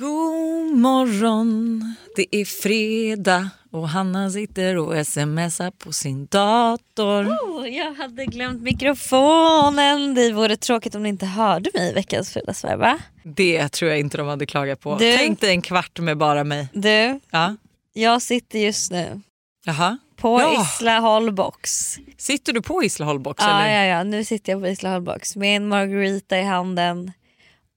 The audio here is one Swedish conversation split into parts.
God morgon, det är fredag och Hanna sitter och smsar på sin dator. Oh, jag hade glömt mikrofonen. Det vore tråkigt om ni inte hörde mig i veckans fredagsvarv va? Det tror jag inte de hade klagat på. Du- Tänk dig en kvart med bara mig. Du, Ja. jag sitter just nu Jaha. på Ja. Isla Hållbox. Sitter du på Isla Hållbox? Ja, eller? ja, ja, nu sitter jag på Isla Hållbox med en margarita i handen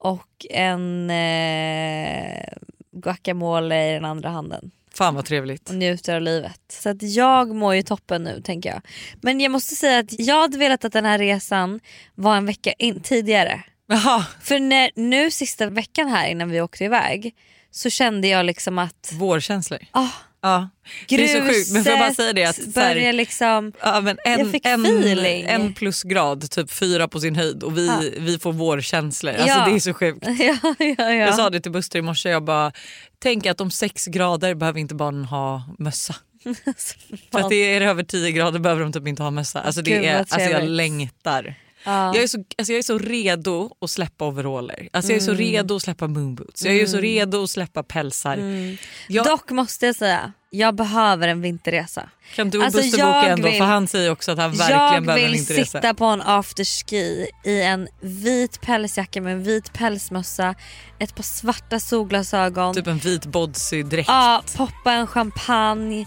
och en eh, guacamole i den andra handen. Fan vad trevligt. och njuter av livet. Så att jag mår ju toppen nu tänker jag. Men jag måste säga att jag hade velat att den här resan var en vecka in, tidigare. Jaha, För när, nu sista veckan här innan vi åkte iväg så kände jag liksom att vårkänslor. ah, Ja. Det är gruset så sjukt. Men får jag bara säga det att så här- börjar liksom... Ja, men en, en, en plusgrad, typ fyra på sin höjd och vi, Ja. vi får vårkänslor. Alltså, Ja. Det är så sjukt. ja, ja, ja. Jag sa det till Buster i morse, jag bara tänk att om sex grader behöver inte barnen ha mössa. För att det är över 10 grader behöver de typ inte ha mössa. Alltså, det Gud, är, alltså jag längtar. Ja. Jag är, så, alltså jag är så redo att släppa overaller. Alltså jag är så Mm. redo att släppa moonboots. Jag är så redo att släppa pälsar. Mm. Jag, Dock måste jag säga, jag behöver en vinterresa. kan du och alltså Buster jag boka ändå? vill- För han säger också att han verkligen jag behöver en vill vinterresa. sitta på en afterski i en vit pälsjacka med en vit pälsmössa, ett par svarta solglasögon, Typ en vit bodsy-dräkt. ja, poppa en champagne,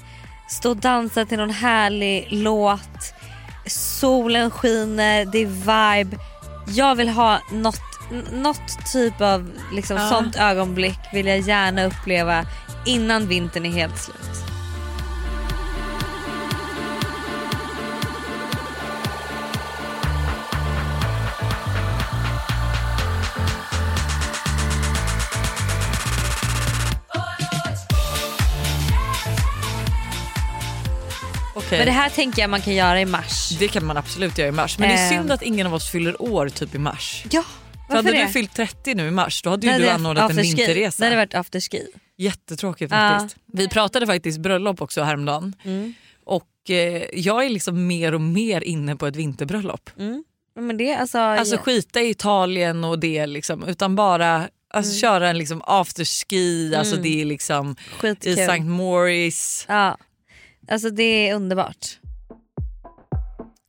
stå och dansa till någon härlig låt. Solen skiner, det är vibe. Jag vill ha något, något typ av liksom, Ja. sånt ögonblick vill jag gärna uppleva innan vintern är helt slut. Okej. Men det här tänker jag man kan göra i mars. Det kan man absolut göra i mars. Men det är Eh. synd att ingen av oss fyller år typ i mars. Ja, För varför hade det? du fyllt 30 nu i mars då hade ju du anordnat en vinterresa. Det hade varit afterski. Jättetråkigt Ja. faktiskt. Vi pratade faktiskt bröllop också häromdagen. Mm. Och eh, jag är liksom mer och mer inne på ett vinterbröllop. Mm. Men det, alltså, Alltså ja. skita i Italien och det liksom, utan bara alltså, Mm. köra en liksom afterski, alltså Mm. det är liksom skitkul. i St. Maurice. Ja. Alltså det är underbart.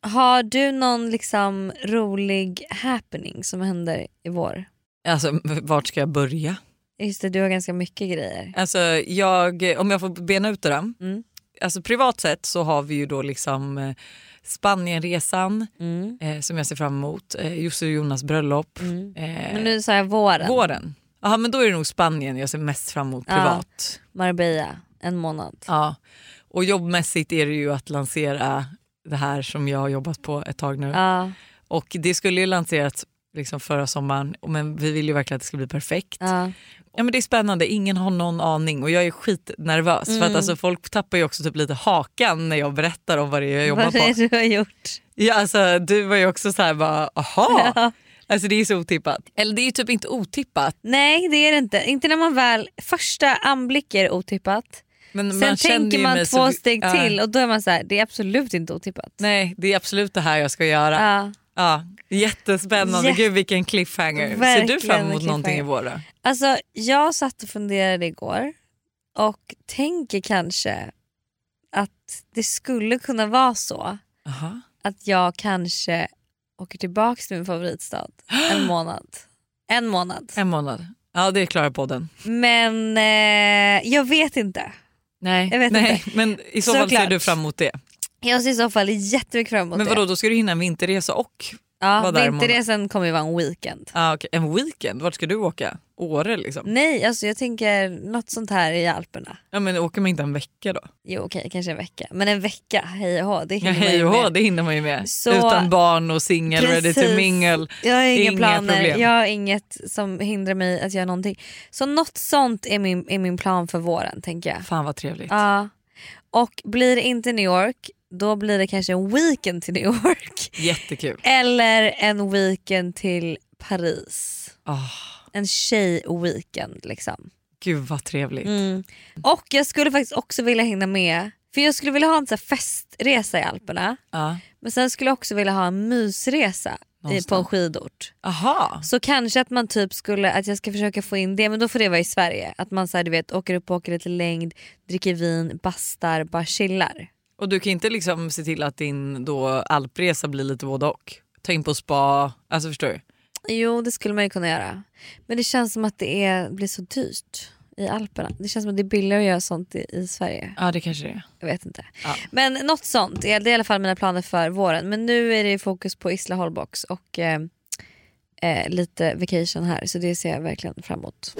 Har du någon liksom rolig happening som händer i vår? Alltså vart ska jag börja? Just det, du har ganska mycket grejer. Alltså jag, om jag får bena ut det då. Mm. Alltså privat sett så har vi ju då liksom eh, Spanienresan Mm. eh, som jag ser fram emot. Eh, Josse och Jonas bröllop. Mm. Eh, Men nu sa jag våren. Våren. Jaha men då är det nog Spanien jag ser mest fram emot Ja. privat. Marbella, en månad. Ja. Och jobbmässigt är det ju att lansera det här som jag har jobbat på ett tag nu. Ja, Och det skulle ju lanserats liksom förra sommaren men vi vill ju verkligen att det ska bli perfekt. ja. Ja, men det är spännande, ingen har någon aning och jag är skitnervös. För att Mm. alltså, folk tappar ju också typ lite hakan när jag berättar om vad det är jag jobbar Vad är på. det du har gjort? Ja, alltså, du var ju också så här bara aha. Ja. Alltså, det är så otippat. Eller det är ju typ inte otippat Nej det är det inte. Inte när man väl, första anblick är otippat. Men Sen man tänker man två så- steg ja. till och då är man så här, det är absolut inte otippat. Nej det är absolut det här jag ska göra. Ja. Ja, jättespännande, Jätte- gud vilken cliffhanger. Ser du Verkligen fram emot någonting i vår då? Alltså jag satt och funderade igår och tänker kanske att det skulle kunna vara så Aha. att jag kanske åker tillbaka till min favoritstad en månad. En månad. En månad. Ja det klarar podden. Men eh, jag vet inte. Nej, Jag vet Nej men i så fall ser Såklart. du fram emot det. Jag ser i så fall jättemycket fram emot Men vadå det. då ska du hinna en vinterresa och Ja, vinterresan kommer ju vara en weekend. Ah, okay. En weekend, vart ska du åka? Åre liksom? Nej, alltså jag tänker något sånt här i Alperna. Ja, men åker man inte en vecka då? Jo okej, kanske en vecka. Men en vecka, hej och hå, det Ja, hinner man hej ju och hå, med. det hinner man ju med. Så- Utan barn och singel, ready to mingle. Jag har inga, Inga planer, problem. jag har inget som hindrar mig att göra någonting. Så något sånt är min, är min plan för våren tänker jag. Fan vad trevligt. Ja. Och blir det inte New York, då blir det kanske en weekend till New York. Jättekul. Eller en weekend till Paris. Ah, En tjej-weekend liksom. gud vad trevligt. Mm. Och jag skulle faktiskt också vilja hinna med, för jag skulle vilja ha en så festresa i Alperna. Ja, Men sen skulle jag också vilja ha en mysresa på en Någonstans. skidort. Aha. Så kanske att man typ skulle, att jag ska försöka få in det men då får det vara i Sverige. Att man så här, du vet, åker upp och åker lite längd, dricker vin, bastar, bara chillar. Och du kan inte liksom se till att din då alpresa blir lite både och? Ta in på spa, alltså förstår du? Jo det skulle man ju kunna göra. Men det känns som att det är, blir så dyrt i Alperna. Det känns som att det är billigare att göra sånt i, i Sverige. Ja det kanske det är. Jag vet inte. Ja. Men något sånt, det är i alla fall mina planer för våren. Men nu är det fokus på Isla Hållbox och eh, eh, lite vacation här så det ser jag verkligen fram emot.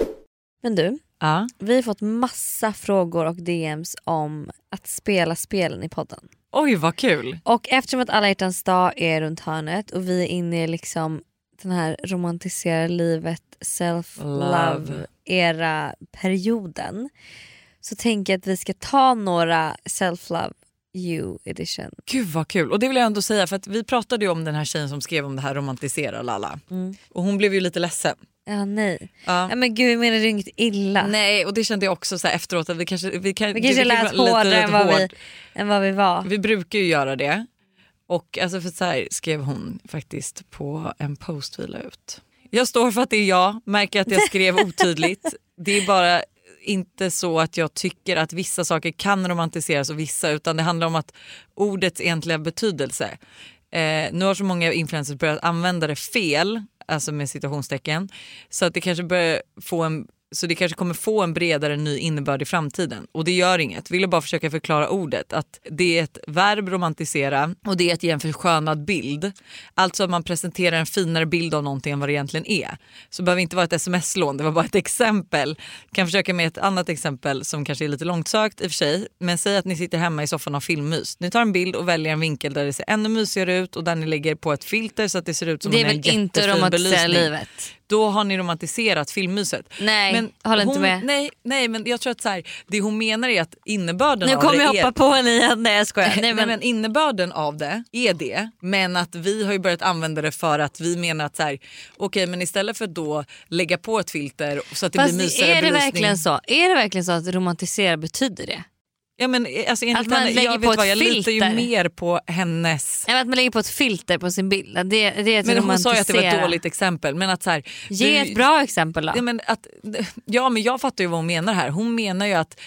Men du, Ja. vi har fått massa frågor och DMs om att spela spelen i podden. Oj vad kul. Och eftersom att alla hjärtans dag är runt hörnet och vi är inne i liksom den här romantisera livet, self-love Love. era perioden så tänker jag att vi ska ta några self-love you edition. Gud vad kul. Och det vill jag ändå säga för att vi pratade ju om den här tjejen som skrev om det här romantisera lalla. Mm. Och hon blev ju lite ledsen. Ja nej. Ja. Ja, men gud jag menar det är inget illa. Nej och det kände jag också så här efteråt att vi kanske, vi kan, Vi kanske lät lite- hårdare lite än vad, vi, hårt. än vad vi var. Vi brukar ju göra det. Och alltså för så här skrev hon faktiskt på en post vi la ut. Jag står för att det är jag, märker att jag skrev otydligt. Det är bara inte så att jag tycker att vissa saker kan romantiseras och vissa utan det handlar om att ordets egentliga betydelse. Eh, nu har så många influencers börjat använda det fel, alltså med citationstecken, så att det kanske börjar få en så det kanske kommer få en bredare ny innebörd i framtiden. Och det gör inget. Ville bara försöka förklara ordet. Att det är ett verb romantisera och det är att ge en förskönad bild. Alltså att man presenterar en finare bild av någonting än vad det egentligen är. Så det behöver inte vara ett sms-lån, det var bara ett exempel. Kan försöka med ett annat exempel som kanske är lite långsökt i och för sig. Men säg att ni sitter hemma i soffan och har filmmys. Ni tar en bild och väljer en vinkel där det ser ännu mysigare ut och där ni lägger på ett filter så att det ser ut som Det är en väl inte jättefin romantisera belysning. livet? Då har ni romantiserat filmmyset. Nej, håller inte hon, med. Nej, nej men jag tror att så här, det hon menar är att innebörden Nu av kommer det jag är... hoppa på henne igen. Nej jag skojar. Nej, Nej, men, men innebörden av det är det, men att vi har ju börjat använda det för att vi menar att så här, okej men istället för att då lägga på ett filter så att det Fast blir mysigare är det belysning. verkligen så? Är det verkligen så att romantisera betyder det? Ja, men, alltså, enligt Att man henne, lägger jag på vet vad, ett jag litar ju filter. mer på hennes men att man lägger på ett filter på sin bild. Det, det är att men hon sa ju att det var ett dåligt exempel. Men att så här, Ge du- ett bra exempel då. Ja men, att, ja men jag fattar ju vad hon menar här. Hon menar ju att,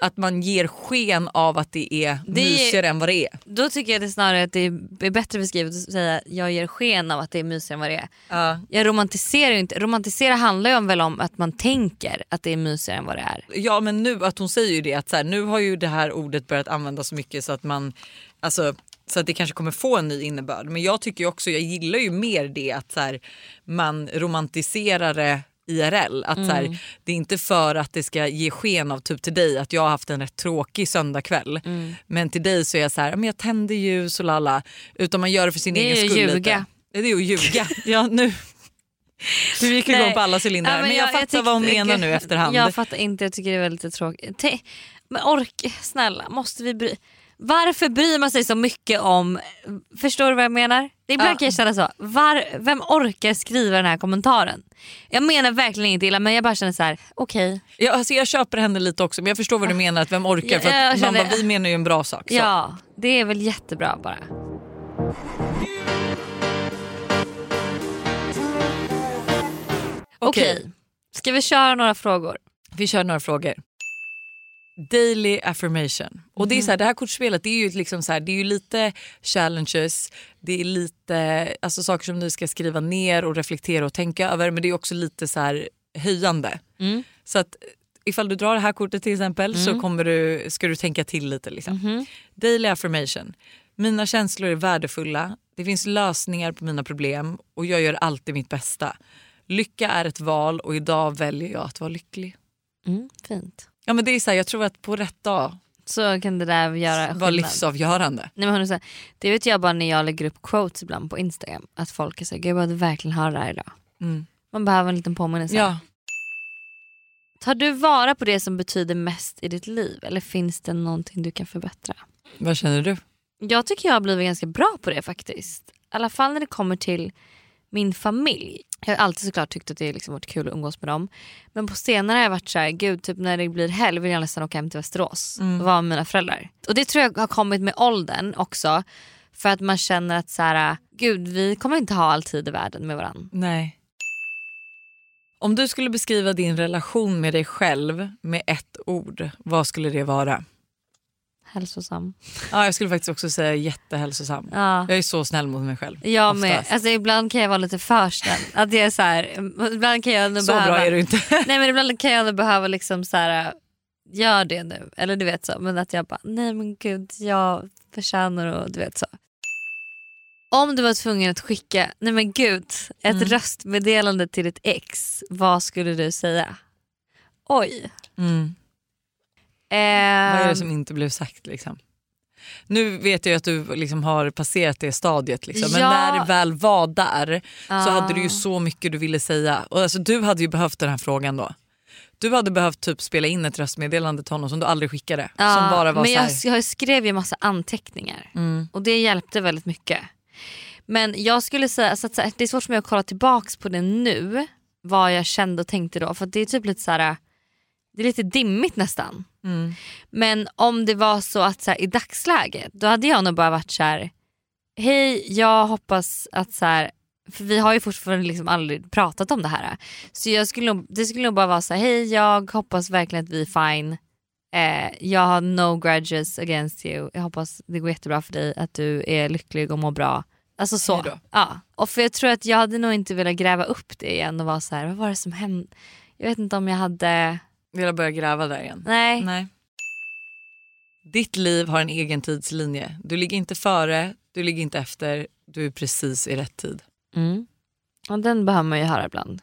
att man ger sken av att det är Det är- mysigare än vad det är. Då tycker jag det snarare att det är bättre beskrivet att säga jag ger sken av att det är mysigare än vad det är. Ja. Jag romantiserar ju inte. Romantisera handlar ju väl om att man tänker att det är mysigare än vad det är. Ja men nu, att hon säger ju det att så här, nu har ju det här ordet börjat användas så mycket så att man, alltså så att det kanske kommer få en ny innebörd. Men jag tycker ju också, jag gillar ju mer det att så här, man romantiserar det IRL. Att så Mm. här, det är inte för att det ska ge sken av typ till dig att jag har haft en rätt tråkig söndagkväll. Mm. Men till dig så är jag så här, men jag tänder ljus och lalla. Utan man gör det för sin Det är egen ju skull. ljuga. Lite. Det är ju att ljuga. ja, nu. Du gick igång Nej. på alla cylindrar. Ja, men, jag, fattar tyckte- vad hon menar nu efterhand. Jag fattar inte, jag tycker det är väldigt tråkigt. Men ork, snälla måste vi bry Varför bryr man sig så mycket om, förstår du vad jag menar? Det ibland Ja. kan jag känna så, var, vem orkar skriva den här kommentaren? Jag menar verkligen inte illa men jag bara känner så här: okej. Ja, alltså jag köper henne lite också men jag förstår vad du menar att vem orkar Ja, för jag att man känner- bara, vi menar ju en bra sak. Så. Ja, det är väl jättebra bara. Okej, Okej. ska vi köra några frågor? Vi kör några frågor. Daily affirmation. Och det, är så här, det här kortspelet det är ju, liksom så här, det är ju lite challenges, det är lite alltså saker som du ska skriva ner och reflektera och tänka över men det är också lite så här höjande. Mm. Så att ifall du drar det här kortet till exempel så kommer du, ska du tänka till lite. Liksom. Mhm. Daily affirmation. Mina känslor är värdefulla, det finns lösningar på mina problem och jag gör alltid mitt bästa. Lycka är ett val och idag väljer jag att vara lycklig. Mm, fint. Ja, men det är så här, jag tror att på rätt dag Så kan det där göra skillnad. livsavgörande. Nej, men hon det vet jag bara när jag lägger upp quotes ibland på Instagram. Att folk är såhär, jag behövde verkligen höra det här idag. Mm. Man behöver en liten påminnelse. Ja. Tar du vara på det som betyder mest i ditt liv eller finns det någonting du kan förbättra? Vad känner du? Jag tycker jag har blivit ganska bra på det faktiskt. I alla fall när det kommer till min familj. Jag har alltid såklart tyckt att det liksom varit kul att umgås med dem. Men på senare har jag varit såhär, gud typ när det blir helg vill jag nästan åka hem till Västerås och vara med mina föräldrar. Och det tror jag har kommit med åldern också. För att man känner att så här, gud vi kommer inte ha all tid i världen med varandra. Nej. Om du skulle beskriva din relation med dig själv med ett ord, vad skulle det vara? Hälsosam. Ja, jag skulle faktiskt också säga jättehälsosam. Ja. Jag är så snäll mot mig själv. Jag med. Alltså, ibland kan jag vara lite för snäll. Att jag är så här, ibland kan jag nu Så behöva, bra är du inte. Nej men ibland kan jag nu behöva liksom så här, gör det nu. Eller du vet så. Men att jag bara, nej men gud jag förtjänar och du vet så. Om du var tvungen att skicka, nej men gud, ett Mm. röstmeddelande till ditt ex, vad skulle du säga? Oj. Mm. Vad är det som inte blev sagt? Liksom? Nu vet jag att du liksom har passerat det stadiet, liksom. men Ja. när det väl var där så ah. hade du ju så mycket du ville säga. Och alltså, du hade ju behövt den här frågan då. Du hade behövt typ spela in ett röstmeddelande till honom som du aldrig skickade. Ja, som bara var men så jag, jag skrev ju massa anteckningar mm, och det hjälpte väldigt mycket. Men jag skulle säga alltså att så det är svårt för mig att kolla tillbaks på det nu. Vad jag kände och tänkte då. För det är typ lite så här, det är lite dimmigt nästan. Mm, Men om det var så att så här, i dagsläget då hade jag nog bara varit så här. Hej jag hoppas att så här, för vi har ju fortfarande liksom aldrig pratat om det här. Så jag skulle, det skulle nog bara vara så här, hej jag hoppas verkligen att vi är fine. Eh, jag har no grudges against you. Jag hoppas det går jättebra för dig, att du är lycklig och mår bra. Alltså så. Ja. Och för jag tror att jag hade nog inte velat gräva upp det igen och vara så här, vad var det som hände? Jag vet inte om jag hade, vill jag börja gräva där igen? nej. Nej. Ditt liv har en egen tidslinje. Du ligger inte före, du ligger inte efter, du är precis i rätt tid. Mm. Och den behöver man ju höra ibland.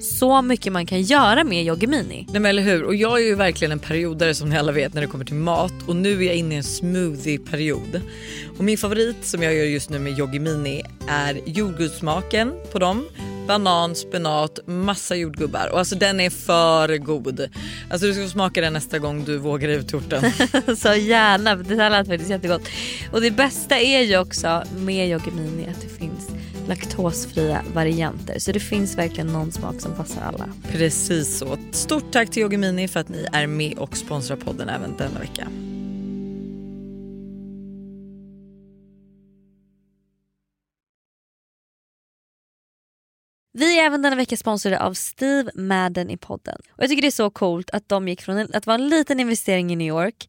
så mycket man kan göra med Yoggi Mini. Nej, men eller hur? Och jag är ju verkligen en periodare som ni alla vet när det kommer till mat och nu är jag inne i en smoothie-period. Och min favorit som jag gör just nu med Yoggi Mini är jordgubbssmaken på dem. Banan, spenat, massa jordgubbar och alltså den är för god. Alltså du ska få smaka den nästa gång du vågar ut torten. så gärna, det här lät faktiskt jättegott. Och det bästa är ju också med Yoggi Mini att det finns laktosfria varianter. Så det finns verkligen någon smak som passar alla. Precis så. Stort tack till Yoggi Mini för att ni är med och sponsrar podden även denna vecka. Vi är även denna vecka sponsrade av Steve Madden i podden. Och Jag tycker det är så coolt att de gick från en, att vara en liten investering i New York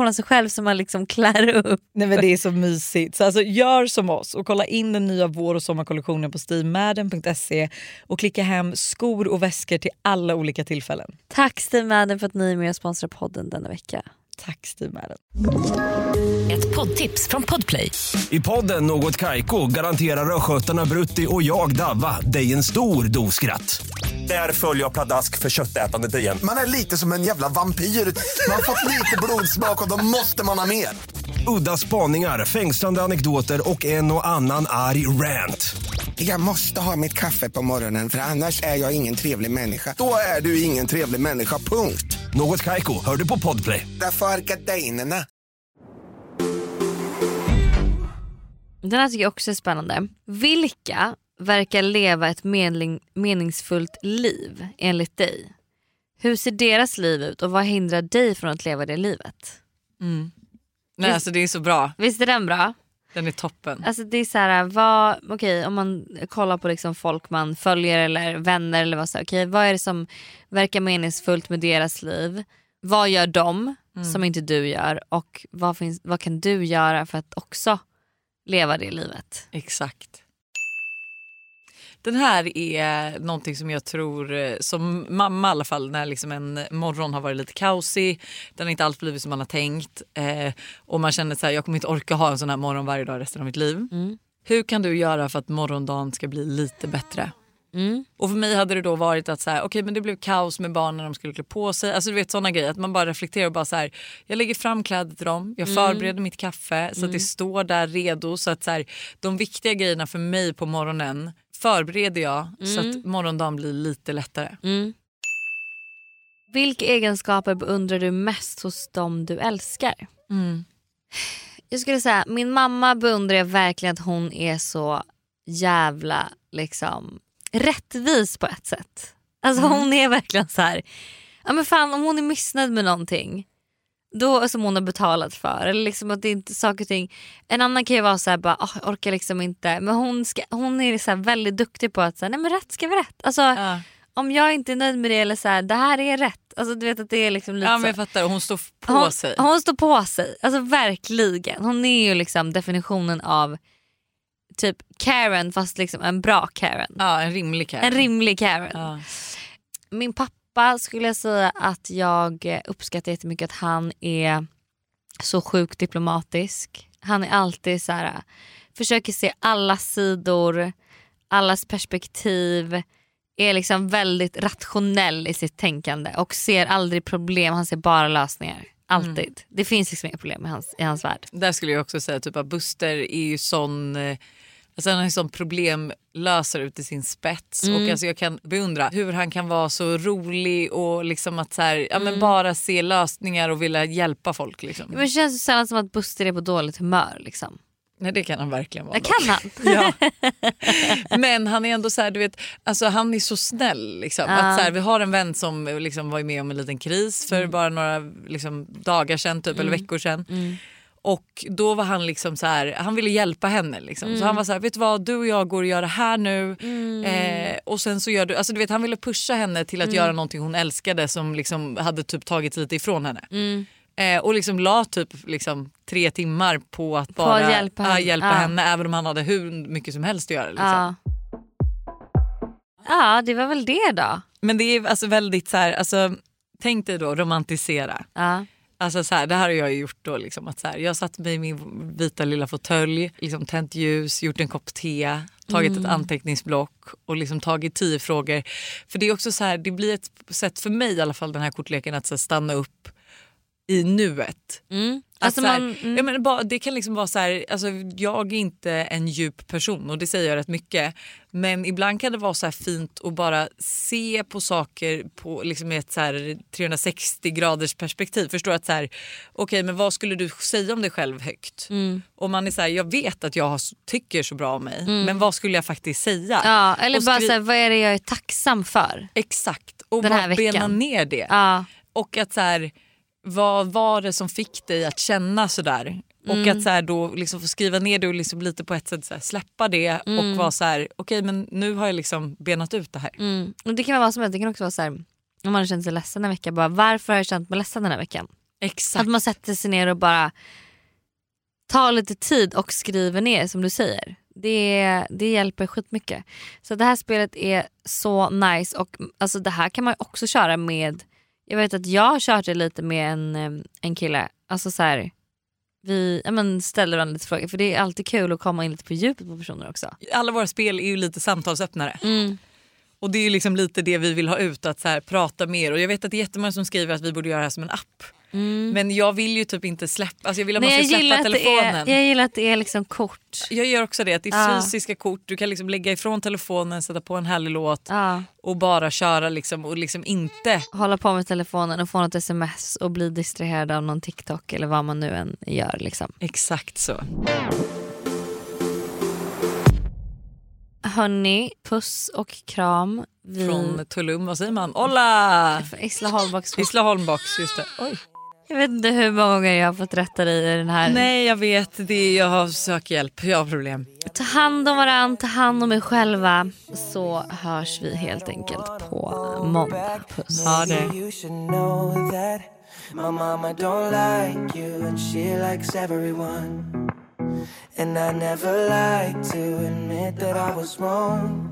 av sig själv som man liksom klär upp. Nej men det är så mysigt. Så alltså, gör som oss och kolla in den nya vår och sommarkollektionen på steamadden.se och klicka hem skor och väskor till alla olika tillfällen. Tack Steve Madden för att ni är med och sponsrar podden denna vecka. Tack Steve Madden. Ett poddtips från Podplay. I podden Något Kaiko garanterar östgötarna Brutti och jag, Davva, dig en stor dos skratt. Där följer jag pladask för köttätandet igen. Man är lite som en jävla vampyr. Man har fått lite blodsmak och då måste man ha mer. Udda spaningar, fängslande anekdoter och en och annan arg rant. Jag måste ha mitt kaffe på morgonen för annars är jag ingen trevlig människa. Då är du ingen trevlig människa, punkt. Något Kaiko, hör du på Podplay. Därför är gardinerna. Den här tycker jag också är spännande. Vilka verkar leva ett mening, meningsfullt liv enligt dig? Hur ser deras liv ut och vad hindrar dig från att leva det livet? Nej, alltså det är så bra. Visst är den bra? Den är toppen. Alltså det är så här, vad, okej om man kollar på liksom folk man följer eller vänner eller vad så okej vad är det som verkar meningsfullt med deras liv? Vad gör de som inte du gör och vad, finns, vad kan du göra för att också leva det livet? Exakt. Den här är någonting som jag tror, eh, som mamma i alla fall, när liksom en morgon har varit lite kaosig, den har inte alls blivit som man har tänkt eh, och man känner så här, jag kommer inte orka ha en sån här morgon varje dag resten av mitt liv. Hur kan du göra för att morgondagen ska bli lite bättre? Och för mig hade det då varit att så här, okay, men det blev kaos med barnen när de skulle klä på sig. Alltså du vet sådana grejer. Att man bara reflekterar och bara så här, jag lägger fram kläder till dem, jag förbereder mitt kaffe så att det står där redo. Så att så här, de viktiga grejerna för mig på morgonen förbereder jag så att morgondagen blir lite lättare. Vilka egenskaper beundrar du mest hos dem du älskar? Jag skulle säga min mamma beundrar jag verkligen att hon är så jävla liksom rättvis på ett sätt. Alltså hon är verkligen så här. Ja men fan om hon är missnöjd med någonting då som hon har betalat för eller liksom att det inte saker ting. En annan kan ju vara så här bara oh, orkar liksom inte men hon, ska, hon är så väldigt duktig på att säga nej men rätt ska vara rätt. Alltså Ja. om jag inte är nöjd med det eller så här det här är rätt. Alltså du vet att det är liksom lite Ja men jag fattar, hon står på hon, sig. Hon står på sig. Alltså verkligen. Hon är ju liksom definitionen av typ Karen fast liksom en bra Karen. Ja en rimlig Karen. En rimlig Karen. ja. Min pappa skulle jag säga att jag uppskattar jättemycket att han är så sjukt diplomatisk. Han är alltid så här, försöker se alla sidor, allas perspektiv. Är liksom väldigt rationell i sitt tänkande och ser aldrig problem, han ser bara lösningar. Alltid. Det finns liksom inga problem i hans, i hans värld. Där skulle jag också säga typ att Buster är ju sån eh, Alltså han är en sån problemlösare ut i sin spets och alltså jag kan beundra hur han kan vara så rolig och liksom att så här, ja, men bara se lösningar och vilja hjälpa folk. Liksom. Men det känns sällan som att Buster är på dåligt humör. Liksom. Nej, det kan han verkligen vara. Kan han. Ja. Men han är ändå så här, du vet, alltså han är så snäll. Liksom. Ja. Att så här, vi har en vän som liksom var med om en liten kris för bara några liksom, dagar sedan typ, eller veckor sedan. Och då var han liksom så här, han ville hjälpa henne. Liksom. Så han var så här, vet du vad, du och jag går och gör det här nu. Eh, och sen så gör du, alltså du vet han ville pusha henne till att göra någonting hon älskade som liksom hade typ tagit lite ifrån henne. Eh, och liksom la typ liksom tre timmar på att bara hjälpa ja, henne. hjälpa Ja. henne även om han hade hur mycket som helst att göra. Liksom. Ja. ja, det var väl det då. Men det är alltså väldigt så här, alltså, tänk dig då romantisera. Ja. Alltså så här, det här har jag gjort då. Liksom, att så här, jag satt mig i min vita lilla fåtölj, liksom, tänt ljus, gjort en kopp te, tagit ett anteckningsblock och liksom tagit tio frågor. För det är också så här, det blir ett sätt för mig i alla fall den här kortleken att så här, stanna upp i nuet. Mm. Alltså så här, man, mm. jag menar, det kan liksom vara så här, alltså, jag är inte en djup person och det säger jag rätt mycket. Men ibland kan det vara så fint att bara se på saker på liksom ett så här 360 graders perspektiv. Förstår att så här, okej men vad skulle du säga om dig själv högt? Mm. Och man är så här, jag vet att jag har, tycker så bra om mig men vad skulle jag faktiskt säga? ja, eller bara så här, vad är det jag är tacksam för? Exakt, och bara bena ner det. Ja. Och att så här, vad var det som fick dig att känna sådär? Och Mm. att så här, då liksom få skriva ner det och liksom lite på ett sätt här, släppa det och vara så här, okej men nu har jag liksom benat ut det här. Mm. Och det kan vara vad som helst. Det kan också vara så här, om man har känt sig ledsen en vecka. Bara, varför har jag känt mig ledsen den här veckan? Exakt. Att man sätter sig ner och bara tar lite tid och skriver ner som du säger. Det, det hjälper skitmycket. Så det här spelet är så nice och alltså det här kan man också köra med jag vet att jag har kört det lite med en, en kille. Alltså så här, vi ja, men ställer varandra lite frågor för det är alltid kul att komma in lite på djupet på personer också. Alla våra spel är ju lite samtalsöppnare. Mm. Och det är ju liksom lite det vi vill ha ut, att så här, prata mer. Och jag vet att det är jättemånga som skriver att vi borde göra det här som en app. Men jag vill ju typ inte släppa, alltså jag vill att man Nej, ska jag, gillar släppa telefonen. är, jag gillar att det är liksom kort. Jag gör också det, att det är Ja. fysiska kort. Du kan liksom lägga ifrån telefonen, sätta på en härlig låt Ja. och bara köra liksom, och liksom inte Hålla på med telefonen och få något sms och bli distraherad av någon TikTok eller vad man nu än gör. Liksom. Exakt så. Hörni, puss och kram. Vi... Från Tulum, vad säger man? Olla! Från Isla Holmbaks Isla Holmbox, just det. Oj. Jag vet inte hur många gånger jag har fått rätta dig i den här. Nej jag vet, det är, jag har sökt hjälp, jag har problem. Ta hand om varandra, ta hand om er själva. Så hörs vi helt enkelt på måndag. Puss. Ha det. My mama don't like you and she likes everyone. And I never like to admit that I was wrong.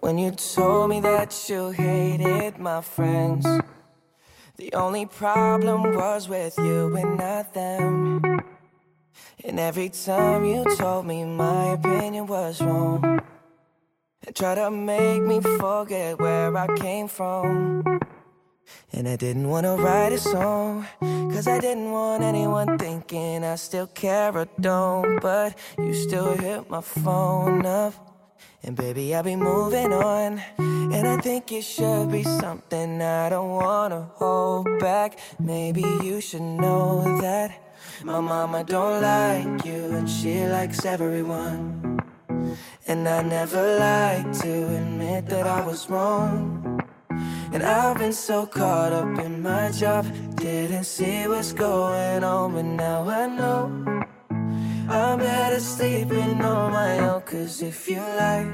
When you told me that you hated my friends, the only problem was with you and not them. And every time you told me my opinion was wrong, and tried to make me forget where I came from. And I didn't want to write a song, cause I didn't want anyone thinking I still care or don't. But you still hit my phone up. And baby, I'll be moving on. And I think it should be something I don't wanna hold back. Maybe you should know that my mama don't like you and she likes everyone. And I never like to admit that I was wrong. And I've been so caught up in my job, didn't see what's going on, but now I know. I'm better sleeping on my own, cause if you like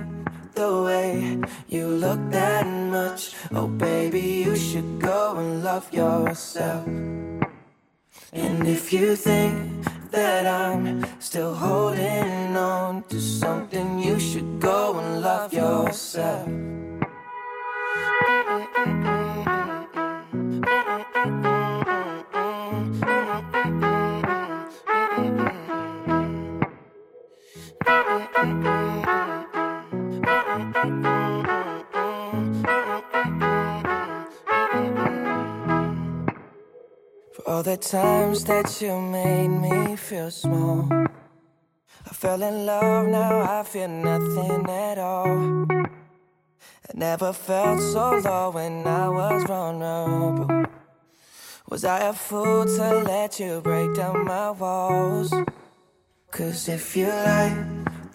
the way you look that much, oh baby, you should go and love yourself. And if you think that I'm still holding on to something, you should go and love yourself. all the times that you made me feel small. I fell in love, now I feel nothing at all. I never felt so low when I was vulnerable. Was I a fool to let you break down my walls? Cause if you like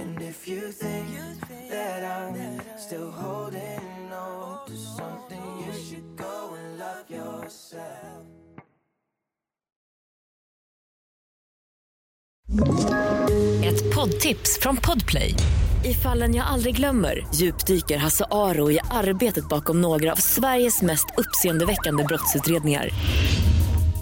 And if you think that I'm still holding on to something, you should go and love yourself. Ett poddtips från Podplay. I fallen jag aldrig glömmer djupdyker Hasse Aro i arbetet bakom några av Sveriges mest uppseendeväckande brottsutredningar.